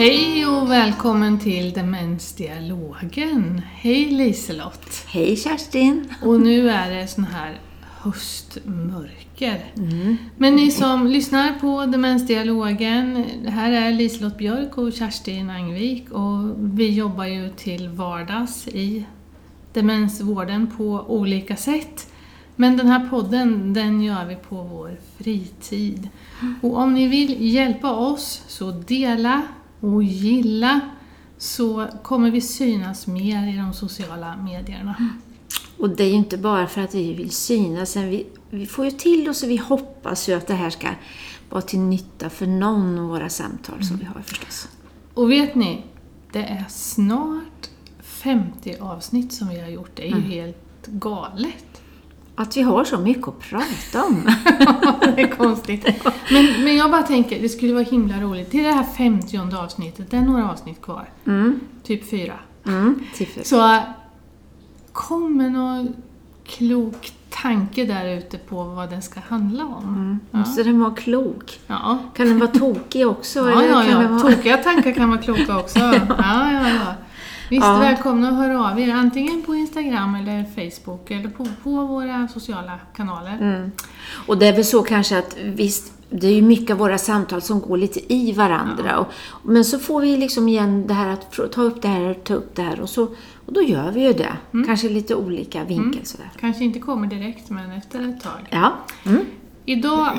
Hej och välkommen till Demensdialogen. Hej Liselott. Hej Kerstin! Och nu är det sån här höstmörker. Men ni som lyssnar på Demensdialogen, här är Liselott Björk och Kerstin Angvik och vi jobbar ju till vardags i demensvården på olika sätt. Men den här podden, den gör vi på vår fritid. Och om ni vill hjälpa oss, så dela och gilla så kommer vi synas mer i de sociala medierna. Och det är ju inte bara för att vi vill synas, vi, vi får ju till oss och vi hoppas ju att det här ska vara till nytta för någon av våra samtal som vi har förstås. Och vet ni, det är snart 50 avsnitt som vi har gjort. Det är ju helt galet. Att vi har så mycket att prata om. det är konstigt. Men, men jag bara tänker, det skulle vara himla roligt. Till det här 50 avsnittet, det är några avsnitt kvar. Mm. Typ fyra. Mm. Så kom med någon klok tanke där ute på vad den ska handla om. Ja. Så den var klok. Ja. Kan den vara tokig också? Ja, ja, ja. vara... Tokiga tankar kan vara kloka också. Ja, ja, ja. Visst, Ja. välkomna att höra av er. Antingen på Instagram eller Facebook eller på, på våra sociala kanaler. Mm. Och det är väl så kanske att visst, det är ju mycket av våra samtal som går lite i varandra. Och, men så får vi liksom igen det här att ta upp det här och ta upp det här och, så, och då gör vi ju det. Mm. Kanske lite olika vinkel sådär. Kanske inte kommer direkt, men efter ett tag. Ja. Mm. Idag,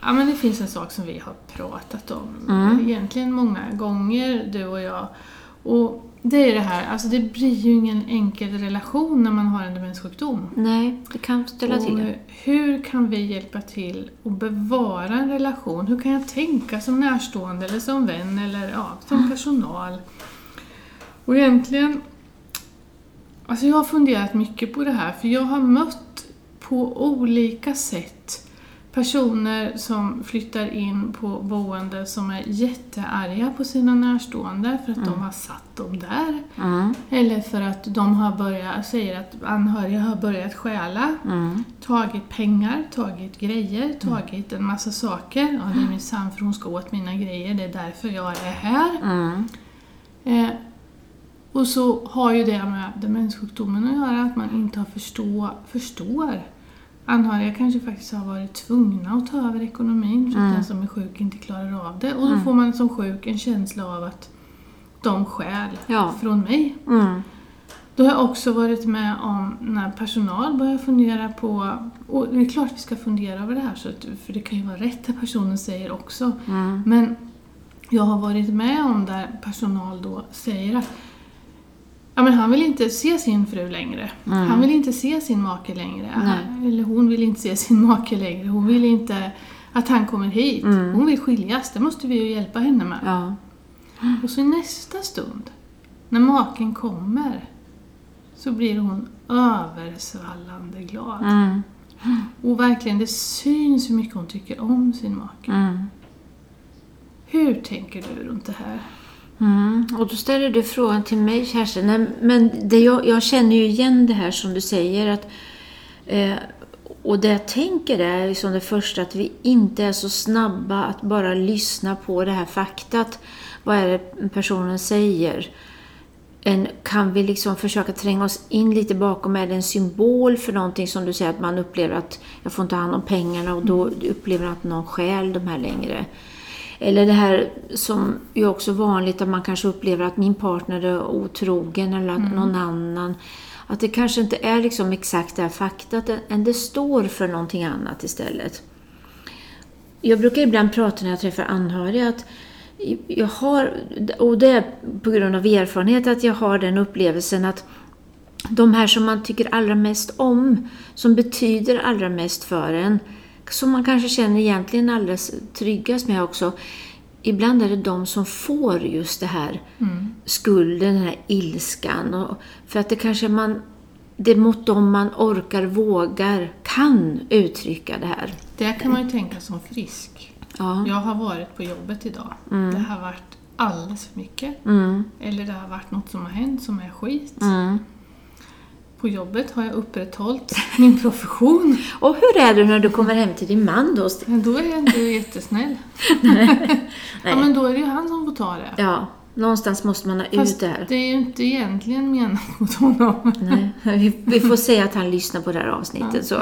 ja men det finns en sak som vi har pratat om Mm. egentligen många gånger, du och jag. Och det är det här, alltså det blir ju ingen enkel relation när man har en demenssjukdom. Nej, det kan ställa till det. hur kan vi hjälpa till att bevara en relation? Hur kan jag tänka som närstående eller som vän eller ja, som personal? Och egentligen, alltså jag har funderat mycket på det här för jag har mött på olika sätt personer som flyttar in på boende som är jättearga på sina närstående för att de har satt dem där. Mm. Eller för att de har börjat, säger att anhöriga har börjat stjäla, Mm. tagit pengar, tagit grejer, tagit en massa saker. Ja, det är minsann för hon ska åt mina grejer, det är därför jag är här. Mm. Eh, och så har ju det med demenssjukdomen att göra, att man inte har förstå, förstår. Anhöriga kanske faktiskt har varit tvungna att ta över ekonomin för att den som är sjuk inte klarar av det. Och då får man som sjuk en känsla av att de stjäl Ja. från mig. Mm. Då har jag också varit med om när personal börjar fundera på, och det är klart vi ska fundera över det här, så att, för det kan ju vara rätt det personen säger också. Mm. Men jag har varit med om där personal då säger att ja, men han vill inte se sin fru längre. Han vill inte se sin make längre. Mm. Nej. Eller hon vill inte se sin make längre. Hon vill inte att han kommer hit. Hon vill skiljas. Det måste vi ju hjälpa henne med. Mm. Ja. Och så i nästa stund, när maken kommer, så blir hon översvallande glad. Mm. Och verkligen, det syns hur mycket hon tycker om sin make. Mm. Hur tänker du runt det här? Mm. Och då ställer du frågan till mig, Kerstin. Men det jag, jag känner ju igen det här som du säger. att eh, Och det jag tänker är liksom det första att vi inte är så snabba att bara lyssna på det här faktat. Vad är det personen säger? En, kan vi liksom försöka tränga oss in lite bakom? Är det en symbol för någonting som du säger att man upplever att jag får inte hand om pengarna och då upplever man att någon stjäl de här längre? Eller det här som är också vanligt att man kanske upplever att min partner är otrogen eller att någon annan. Att det kanske inte är liksom exakt det här faktat, än det står för någonting annat istället. Jag brukar ibland prata när jag träffar anhöriga att jag har, och det är på grund av erfarenhet, att jag har den upplevelsen att de här som man tycker allra mest om, som betyder allra mest för en, som man kanske känner egentligen allra tryggast med också, ibland är det de som får just det här skulden, den här ilskan. Och för att det kanske man, det är mot dem man orkar, vågar, kan uttrycka det här. Det kan man ju tänka som frisk. Ja. Jag har varit på jobbet idag. Det har varit alldeles för mycket. Mm, Eller det har varit något som har hänt som är skit. mm, På jobbet har jag upprätthållit min profession. Och hur är det när du kommer hem till din man då? Då är jag inte jättesnäll. Ja, men då är det ju han som får ta det. Ja, någonstans måste man ha Fast ut det här. det är ju inte egentligen menat mot honom. Nej, vi, vi får säga att han lyssnar på det här avsnittet. Så.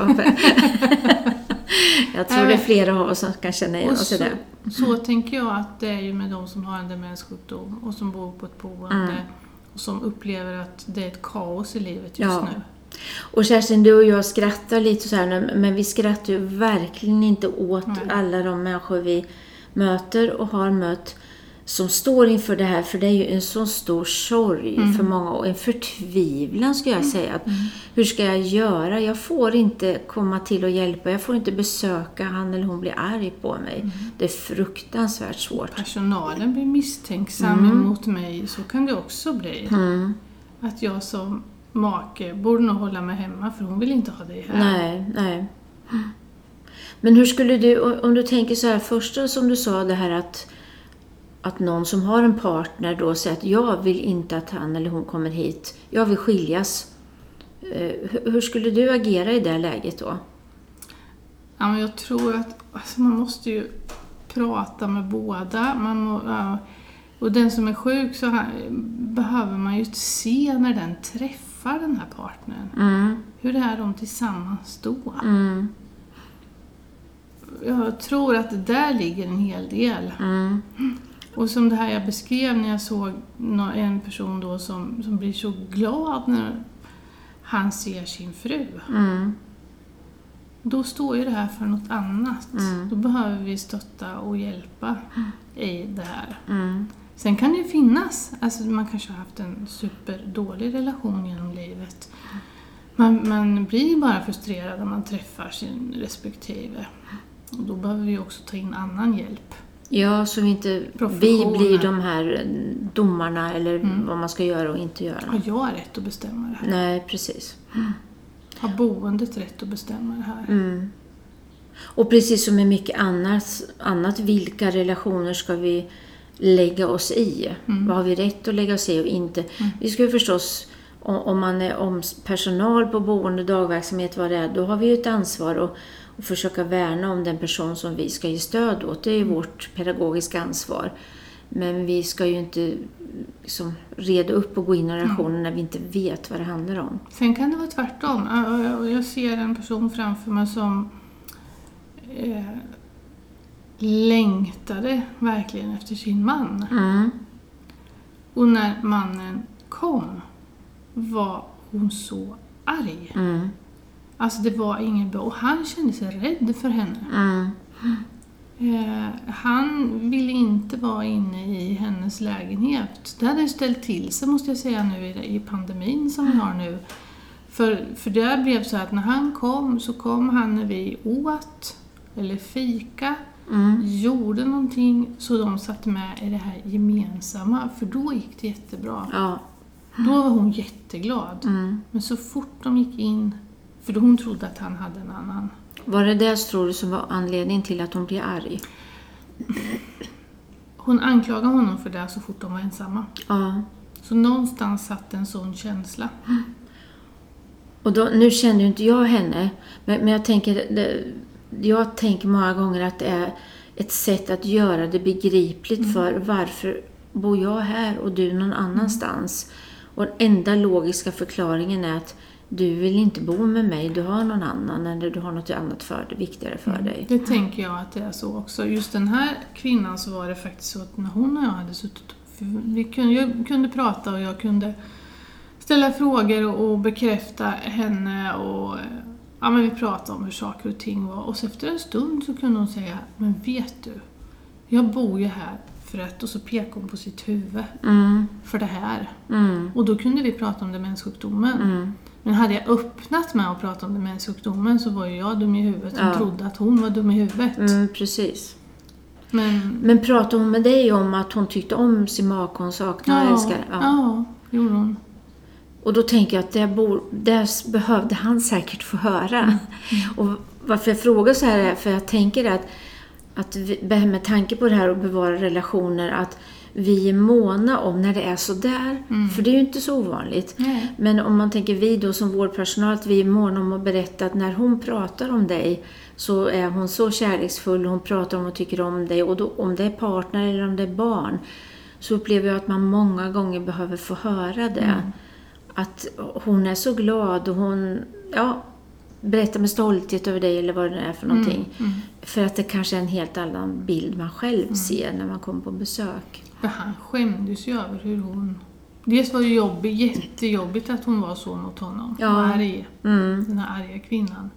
Jag tror det är flera av oss som kan känna igen oss i så, det. så tänker jag att det är ju med de som har en demenssjukdom och som bor på ett boende Mm. Och som upplever att det är ett kaos i livet just Ja. nu. Och Kerstin, du och jag skrattar lite så här men vi skrattar ju verkligen inte åt Nej. alla de människor vi möter och har mött som står inför det här, för det är ju en så stor sorg Mm. för många och en förtvivlan skulle jag säga. Att, Hur ska jag göra? Jag får inte komma till och hjälpa, jag får inte besöka, han eller hon blir arg på mig. Mm. Det är fruktansvärt svårt. Personalen blir misstänksam Mm. mot mig, så kan det också bli. Mm. Att jag som make borde nog hålla mig hemma för hon vill inte ha dig här. Nej, nej. Men hur skulle du, om du tänker så här, första som du sa det här att, att någon som har en partner då säger att jag vill inte att han eller hon kommer hit, jag vill skiljas. Eh, hur- skulle du agera i det läget då? Ja, men jag tror att alltså, man måste ju prata med båda. Man må, och den som är sjuk så här, behöver man ju se när den träffar den här partnern. Mm, Hur är de tillsammans då? mm, Jag tror att det där ligger en hel del. mm, Och som det här jag beskrev när jag såg en person då som, som blir så glad när han ser sin fru. mm, Då står ju det här för något annat. Mm. Då behöver vi stötta och hjälpa i det här. mm, Sen kan det ju finnas, alltså man kanske har haft en superdålig relation genom livet. Man, man blir bara frustrerad när man träffar sin respektive. Och då behöver vi också ta in annan hjälp. Ja, så vi inte vi blir de här domarna eller Mm. vad man ska göra och inte göra. Har jag rätt att bestämma det här? Nej, precis. Har boendet rätt att bestämma det här? Mm. Och precis som med mycket annat, annat, vilka relationer ska vi lägga oss i? Mm. Vad har vi rätt att lägga oss i och inte? Vi ska ju förstås, om, man är om personal på boende, dagverksamhet, vad det är, då har vi ju ett ansvar att försöka värna om den person som vi ska ge stöd åt. Det är Mm. vårt pedagogiska ansvar. Men vi ska ju inte liksom, reda upp och gå in i relationer när vi inte vet vad det handlar om. Sen kan det vara tvärtom. Ja, ja, och Jag ser en person framför mig som eh, längtade verkligen efter sin man. Mm. Och när mannen kom var hon så arg. Mm. Alltså det var ingen bra. Och han kände sig rädd för henne. Mm. Eh, han ville inte vara inne i hennes lägenhet. Det hade ställt till sig måste jag säga nu i, i pandemin som vi har nu. För, för det blev så att när han kom så kom han när vi åt eller fika, Mm. gjorde någonting så de satt med i det här gemensamma. För då gick det jättebra. Ja. Då var hon jätteglad. Mm. Men så fort de gick in, för hon trodde att han hade en annan. Var det det tror du som var anledningen till att hon blev arg? Hon anklagade honom för det så fort de var ensamma. Ja. Så någonstans satt en sån känsla. Och då, nu känner ju inte jag henne, men, men jag, tänker, det, jag tänker många gånger att det är ett sätt att göra det begripligt för varför bor jag här och du någon annanstans? Och den enda logiska förklaringen är att du vill inte bo med mig, du har någon annan eller du har något annat för viktigare för dig. Det tänker jag att det är så också. Just den här kvinnan så var det faktiskt så att när hon och jag hade suttit vi kunde, jag kunde prata och jag kunde ställa frågor och, och bekräfta henne och ja, men vi pratade om hur saker och ting var. Och så efter en stund så kunde hon säga, men vet du, jag bor ju här för att, och så pekade hon på sitt huvud, Mm, för det här. mm, Och då kunde vi prata om demenssjukdomen. mm. Men hade jag öppnat med att prata om demenssjukdomen så var ju jag dum i huvudet som Ja. trodde att hon var dum i huvudet. Mm, precis. Men Men pratade hon med dig om att hon tyckte om sin make, hon saknade och ja, älskade? ja. gjorde hon. Och då tänker jag att det, bor, det behövde han säkert få höra. Mm. Och varför jag frågar så här är för jag tänker att, att vi, med tanke på det här att bevara relationer, att vi är måna om när det är så där. Mm. För det är ju inte så ovanligt. Nej. Men om man tänker vi då som vårdpersonal, att vi är måna om att berätta att när hon pratar om dig så är hon så kärleksfull, hon pratar om och tycker om dig och då, om det är partner eller om det är barn så upplever jag att man många gånger behöver få höra det. Mm. Att hon är så glad och hon ja, berättar med stolthet över dig eller vad det är för någonting. Mm. För att det kanske är en helt annan bild man själv ser när man kommer på besök. För han skämdes ju över hur hon... Dels var det jobbigt, jättejobbigt att hon var så mot honom. Ja. Och arg. Mm. Den här arga kvinnan.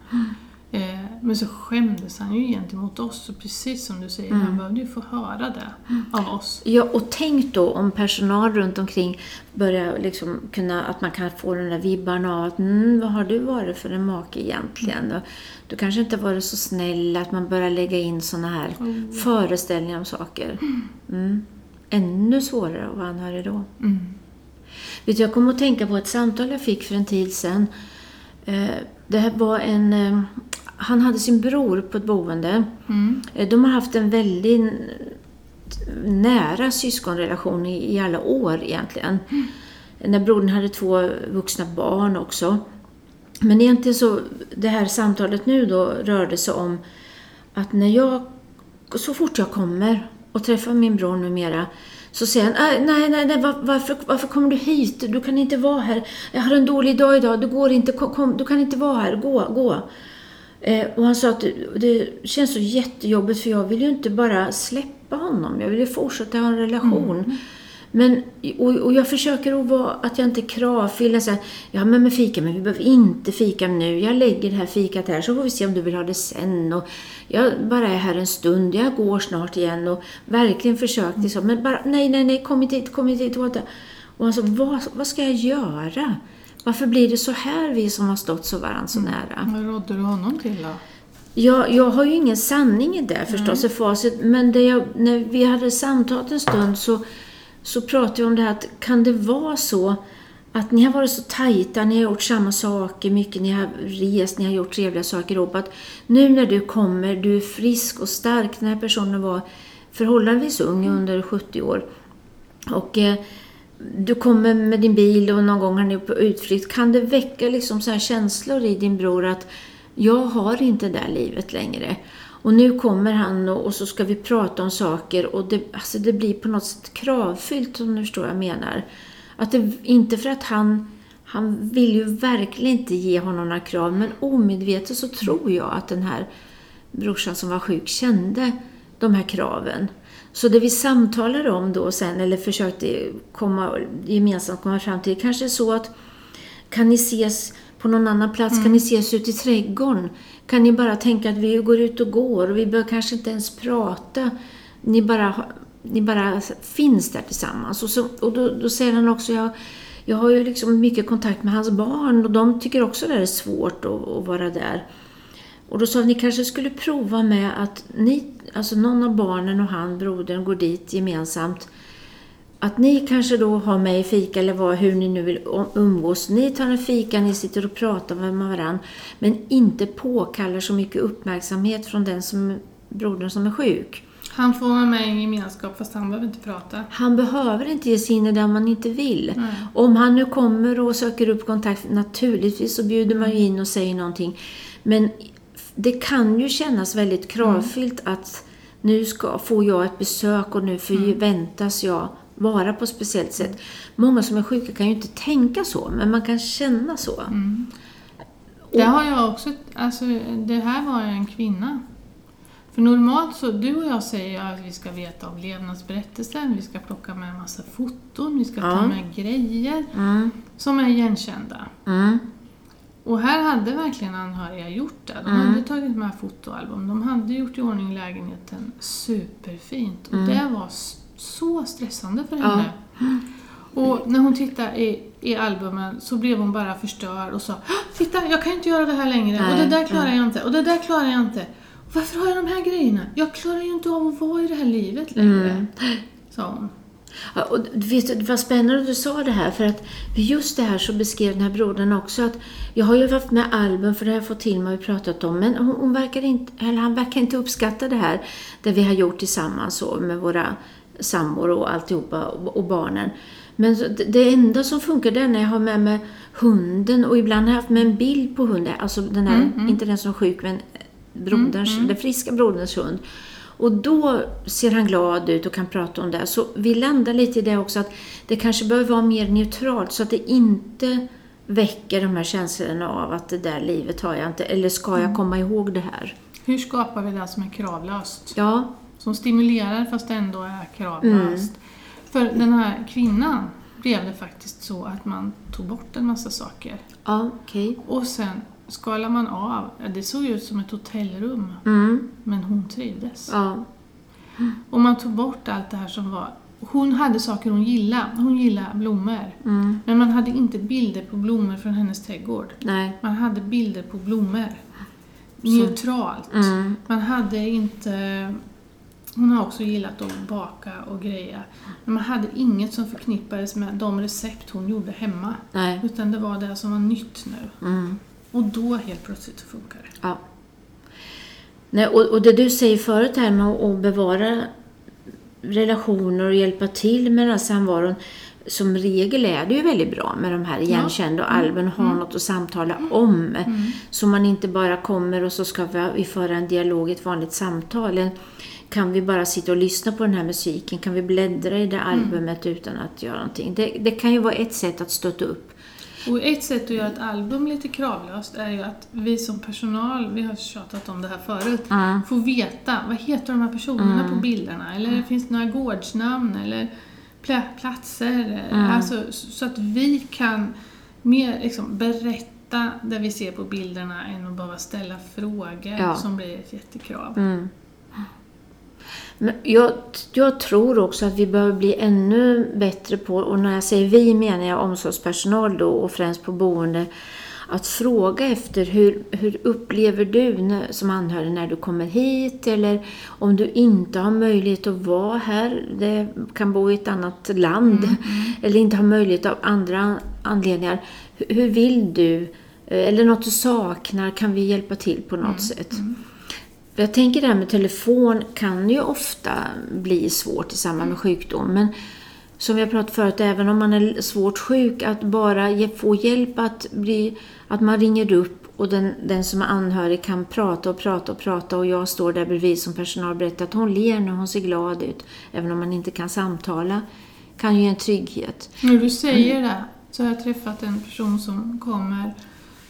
Eh, men så skämdes han ju gentemot oss. Och precis som du säger, Mm. han behövde ju få höra det av oss. Ja, och tänk då om personal runt omkring börjar liksom kunna, att man kan få den där vibbarna av att mm, vad har du varit för en make egentligen? Och du kanske inte varit så snäll, att man börjar lägga in såna här Mm. föreställningar om saker. Mm. Ännu svårare att vara anhörig då. Mm. Vet du, jag kom att tänka på ett samtal jag fick för en tid sedan. Eh, Det här var en... eh, Han hade sin bror på ett boende. Mm. Eh, De har haft en väldigt nära syskonrelation i, i alla år egentligen. När brodern hade två vuxna barn också. Men egentligen så, det här samtalet nu då rörde sig om att när jag, så fort jag kommer och träffar min bror numera så säger han, äh, "Nej, nej, nej, var, varför, varför kommer du hit? Du kan inte vara här. Jag har en dålig dag idag, du går inte, kom, du kan inte vara här, gå, gå. Eh, och han sa att det, det känns så jättejobbigt för jag vill ju inte bara släppa honom. Jag vill ju fortsätta ha en relation. Mm, mm. Men, och, och jag försöker att vara, att jag inte och säga, Ja men med fika, men vi behöver inte fika nu. Jag lägger det här fikat här så får vi se om du vill ha det sen. Och jag bara är här en stund, jag går snart igen. Och verkligen försökte så. Men bara, nej, nej, nej, kom inte hit, kom inte hit. Och sa, vad, vad ska jag göra? Varför blir det så här vi som har stått så varandra så nära? Vad rådde du honom till då? Jag, jag har ju ingen sanning i det förstås, i facit. Men jag, när vi hade samtalat en stund så, så pratar vi om det här att kan det vara så att ni har varit så tajta, ni har gjort samma saker mycket, ni har rest, ni har gjort trevliga saker ihop. Att nu när du kommer, du är frisk och stark. Den här personen var förhållandevis ung, under 70 år. Och eh, du kommer med din bil och någon gång har ni på utflykt. Kan det väcka liksom så här känslor i din bror att jag har inte det där livet längre. Och nu kommer han och, och så ska vi prata om saker och det, alltså det blir på något sätt kravfyllt om du förstår vad jag menar. Att det, inte för att han, han vill ju verkligen inte ge honom några krav men omedvetet så tror jag att den här brorsan som var sjuk kände de här kraven. Så det vi samtalade om då sen, eller försökte komma, gemensamt komma fram till, kanske är så att kan ni ses på någon annan plats? Kan ni ses ute i trädgården? Kan ni bara tänka att vi går ut och går och vi behöver kanske inte ens prata. Ni bara, ni bara finns där tillsammans. Och, så, och då, då säger han också, jag, jag har ju liksom mycket kontakt med hans barn och de tycker också det är svårt att, att vara där. Och då sa vi, ni kanske skulle prova med att ni, alltså någon av barnen och han, brodern, går dit gemensamt. Att ni kanske då har med i fika eller vad, hur ni nu vill umgås. Ni tar en fika, ni sitter och pratar med varandra. Men inte påkallar så mycket uppmärksamhet från den som, brodern som är sjuk. Han får vara med i en gemenskap fast han behöver inte prata. Han behöver inte ge sig in i det man inte vill. Nej. Om han nu kommer och söker upp kontakt, naturligtvis så bjuder man ju in och säger någonting. Men det kan ju kännas väldigt kravfyllt att nu ska, får jag ett besök och nu förväntas jag vara på ett speciellt sätt. Många som är sjuka kan ju inte tänka så, men man kan känna så. Det har jag också, alltså det här var en kvinna. För normalt så, du och jag säger ju att vi ska veta om levnadsberättelsen, vi ska plocka med en massa foton, vi ska ta Ja. med grejer Mm, som är igenkända. mm, Och här hade verkligen anhöriga gjort det. De Mm. hade tagit med fotoalbum, de hade gjort i ordning lägenheten superfint. Och det var så stressande för Mm. Ja. henne. Och när hon tittade i, i albumen så blev hon bara förstörd och sa "Ah, Titta, jag kan inte göra det här längre och Nej, det där klarar nej. jag inte och det där klarar jag inte. Varför har jag de här grejerna? Jag klarar ju inte av att vara i det här livet längre. Mm. Sa hon. Ja, och vet, du, det var spännande att du sa det här, för att just det här så beskrev den här brodern också att jag har ju haft med album, för det har jag fått till mig och pratat om, men hon, hon verkar inte, han verkar inte uppskatta det här, det vi har gjort tillsammans så, med våra sambor och alltihopa och, och barnen. Men det, enda som funkar det är när jag har med mig hunden och ibland har jag haft med en bild på hunden. Alltså den här, Mm, mm. inte den som är sjuk men broderns, Mm, mm. den friska broderns hund. Och då ser han glad ut och kan prata om det. Så vi landar lite i det också att det kanske behöver vara mer neutralt så att det inte väcker de här känslorna av att det där livet har jag inte, eller ska Mm. jag komma ihåg det här? Hur skapar vi det som är kravlöst? Ja, Som stimulerar fast ändå är kravlöst. För den här kvinnan blev det faktiskt så att man tog bort en massa saker. ja okej. Och sen skalar man av. Det såg ut som ett hotellrum, Mm, men hon trivdes. ja, Och man tog bort allt det här som var... Hon hade saker hon gillade. Hon gillade blommor. mm, Men man hade inte bilder på blommor från hennes trädgård. nej. Man hade bilder på blommor. Neutralt. Mm, Man hade inte... Hon har också gillat att baka och greja. Men man hade inget som förknippades med de recept hon gjorde hemma. nej. Utan det var det som var nytt nu. Mm. Och då helt plötsligt så funkar det. Ja. Nej, och, och det du säger förut här med att bevara relationer och hjälpa till med den här samvaron. Som regel är det ju väldigt bra med de här igenkända och Alben har något att samtala om. Så man inte bara kommer och så ska vi föra en dialog, ett vanligt samtal. Kan vi bara sitta och lyssna på den här musiken? Kan vi bläddra i det albumet utan att göra någonting? Det, det kan ju vara ett sätt att stötta upp. Och ett sätt att göra ett album lite kravlöst är ju att vi som personal, vi har tjatat om det här förut, Mm. får veta vad heter de här personerna på bilderna? Eller finns det några gårdsnamn eller pla- platser? Alltså, så att vi kan mer liksom, berätta det vi ser på bilderna än att behöva ställa frågor Ja. som blir ett jättekrav. Mm. Men jag, jag tror också att vi behöver bli ännu bättre på, och när jag säger vi menar jag omsorgspersonal då och främst på boende, att fråga efter hur, hur upplever du när, som anhörig när du kommer hit eller om du inte har möjlighet att vara här, det kan bo i ett annat land eller inte har möjlighet av andra anledningar. Hur, hur vill du? Eh, Eller något du saknar, kan vi hjälpa till på något sätt? För Jag tänker det här med telefon kan ju ofta bli svårt i samband med sjukdom. Men som vi har pratat förut, även om man är svårt sjuk, att bara få hjälp att bli, att man ringer upp och den, den som är anhörig kan prata och prata och prata och jag står där bredvid som personal och berättar att hon ler nu, hon ser glad ut. Även om man inte kan samtala, kan ju ge en trygghet. När du säger det så har jag träffat en person som kommer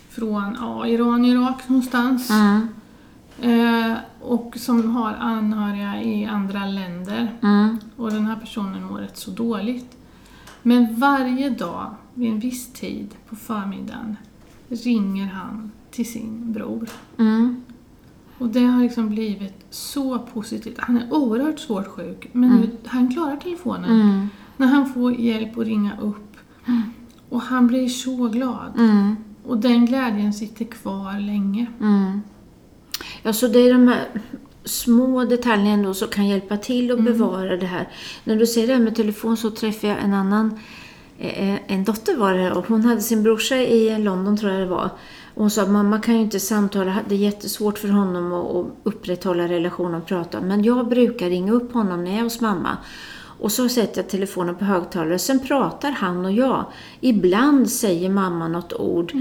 från ja, Iran, Irak någonstans. Mm, och som har anhöriga i andra länder. mm, Och den här personen mår rätt så dåligt. Men varje dag vid en viss tid på förmiddagen ringer han till sin bror. mm, Och det har liksom blivit så positivt. Han är oerhört svårt sjuk, men nu, han klarar telefonen. mm, När han får hjälp att ringa upp. Och han blir så glad. mm. Och den glädjen sitter kvar länge. Mm. Ja, så det är de här små detaljerna ändå som kan hjälpa till att bevara det här. När du säger det här med telefon så träffade jag en annan, eh, en dotter var det, och hon hade sin brorsa i London tror jag det var. Och hon sa att mamma kan ju inte samtala, det är jättesvårt för honom att, att upprätthålla relationen och prata. Men jag brukar ringa upp honom när jag är hos mamma. Och så sätter jag telefonen på högtalare, sen pratar han och jag. Ibland säger mamma något ord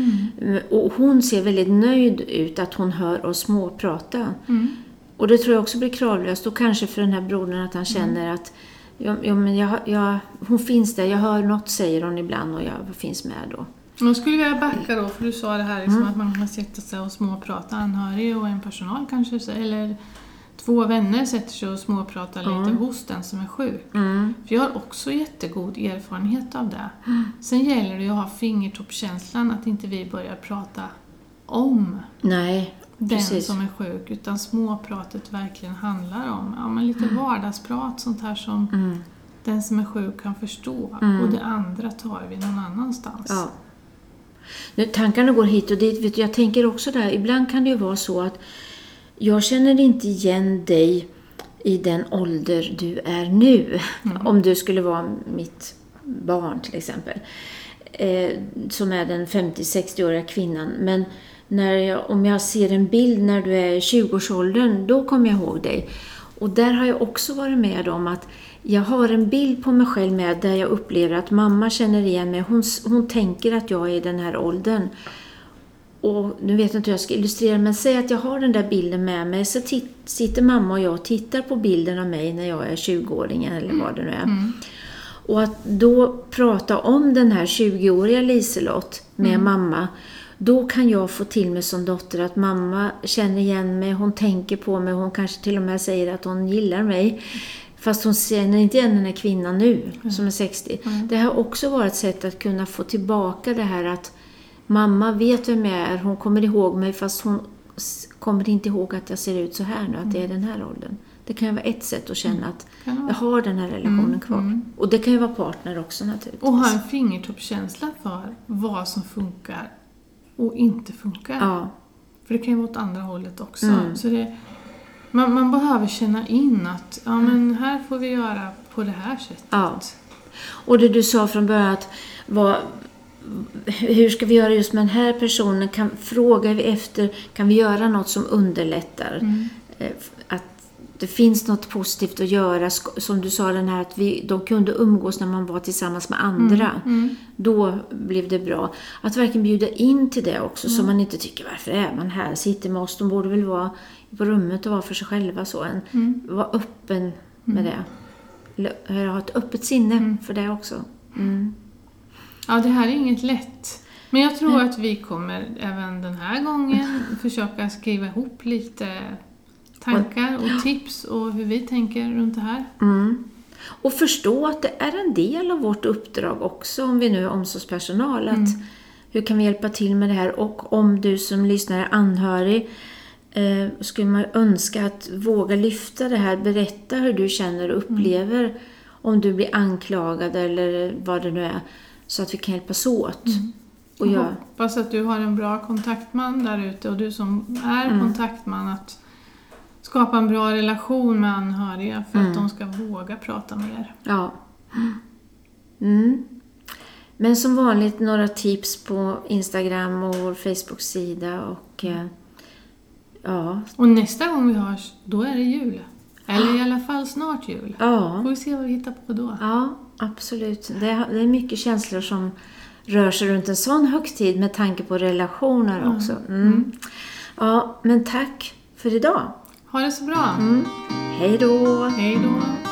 och hon ser väldigt nöjd ut att hon hör oss småprata. Mm. Och det tror jag också blir kravlöst och kanske för den här brodern att han känner att ja, ja, men jag, jag, hon finns där, jag hör något säger hon ibland och jag finns med då. Jag skulle vilja backa då, för du sa det här liksom, att man kan sätta sig och småprata anhörig och en personal kanske, eller två vänner sätter sig och småpratar lite hos den som är sjuk. Mm. För jag har också jättegod erfarenhet av det. Sen gäller det att ha fingertoppskänslan, att inte vi börjar prata om Nej, den Precis. som är sjuk, utan småpratet verkligen handlar om ja, men lite vardagsprat, sånt här som Mm. den som är sjuk kan förstå. Och det andra tar vi någon annanstans. Ja. Nu, tankarna går hit och dit. Vet du, jag tänker också där, ibland kan det ju vara så att jag känner inte igen dig i den ålder du är nu. Om du skulle vara mitt barn till exempel. Eh, som är den 50-60-åriga kvinnan. Men när jag, om jag ser en bild när du är i 20-årsåldern, då kommer jag ihåg dig. Och där har jag också varit med om att jag har en bild på mig själv med där jag upplever att mamma känner igen mig. Hon, hon tänker att jag är i den här åldern. Och nu vet jag inte hur jag ska illustrera men säg att jag har den där bilden med mig så sitter mamma och jag och tittar på bilden av mig när jag är 20-åringen eller vad det nu är. Mm. Och att då prata om den här 20-åriga Liselott med mm. mamma då kan jag få till mig som dotter att mamma känner igen mig, hon tänker på mig, hon kanske till och med säger att hon gillar mig. Fast hon känner inte igen den här kvinnan nu, mm. som är 60. Mm. Det har också varit ett sätt att kunna få tillbaka det här att mamma vet vem jag är, hon kommer ihåg mig fast hon kommer inte ihåg att jag ser ut så här nu, att det är mm. den här åldern. Det kan ju vara ett sätt att känna mm. att jag har den här relationen mm. kvar. Mm. Och det kan ju vara partner också naturligtvis. Och ha en fingertoppskänsla för vad som funkar och inte funkar. Ja. För det kan ju vara åt andra hållet också. Mm. Så det, man, man, behöver känna in att ja, men här får vi göra på det här sättet. Ja. Och det du sa från början att vad, hur ska vi göra just med den här personen? Kan, frågar vi efter, kan vi göra något som underlättar? Mm. Eh, att det finns något positivt att göra. Som du sa, den här att vi, de kunde umgås när man var tillsammans med andra. Mm, mm. Då blev det bra. Att verkligen bjuda in till det också, mm. så man inte tycker varför är man här? Sitter med oss, de borde väl vara på rummet och vara för sig själva. Så. En, mm. Vara öppen med mm. det. Eller ha ett öppet sinne mm. för det också. Ja, det här är inget lätt. Men jag tror att vi kommer även den här gången försöka skriva ihop lite tankar och tips och hur vi tänker runt det här. Mm. Och förstå att det är en del av vårt uppdrag också, om vi nu är omsorgspersonal. Att mm. Hur kan vi hjälpa till med det här? Och om du som lyssnar är anhörig, eh, skulle man önska att våga lyfta det här, berätta hur du känner och upplever mm. om du blir anklagad eller vad det nu är, så att vi kan hjälpas åt. Mm. Och jag hoppas att du har en bra kontaktman där ute och du som är mm. kontaktman att skapa en bra relation med anhöriga för mm. att de ska våga prata mer. Ja. Mm. Men som vanligt några tips på Instagram och vår Facebook-sida och eh, ja. Och nästa gång vi hörs, då är det jul. Eller i alla fall snart jul. Ja. Får vi se vad vi hittar på då. Ja, absolut. Det är, mycket känslor som rör sig runt en sån högtid med tanke på relationer mm. också. Mm. Ja, men tack för idag. Ha det så bra. Mm. Hej då. Hej då.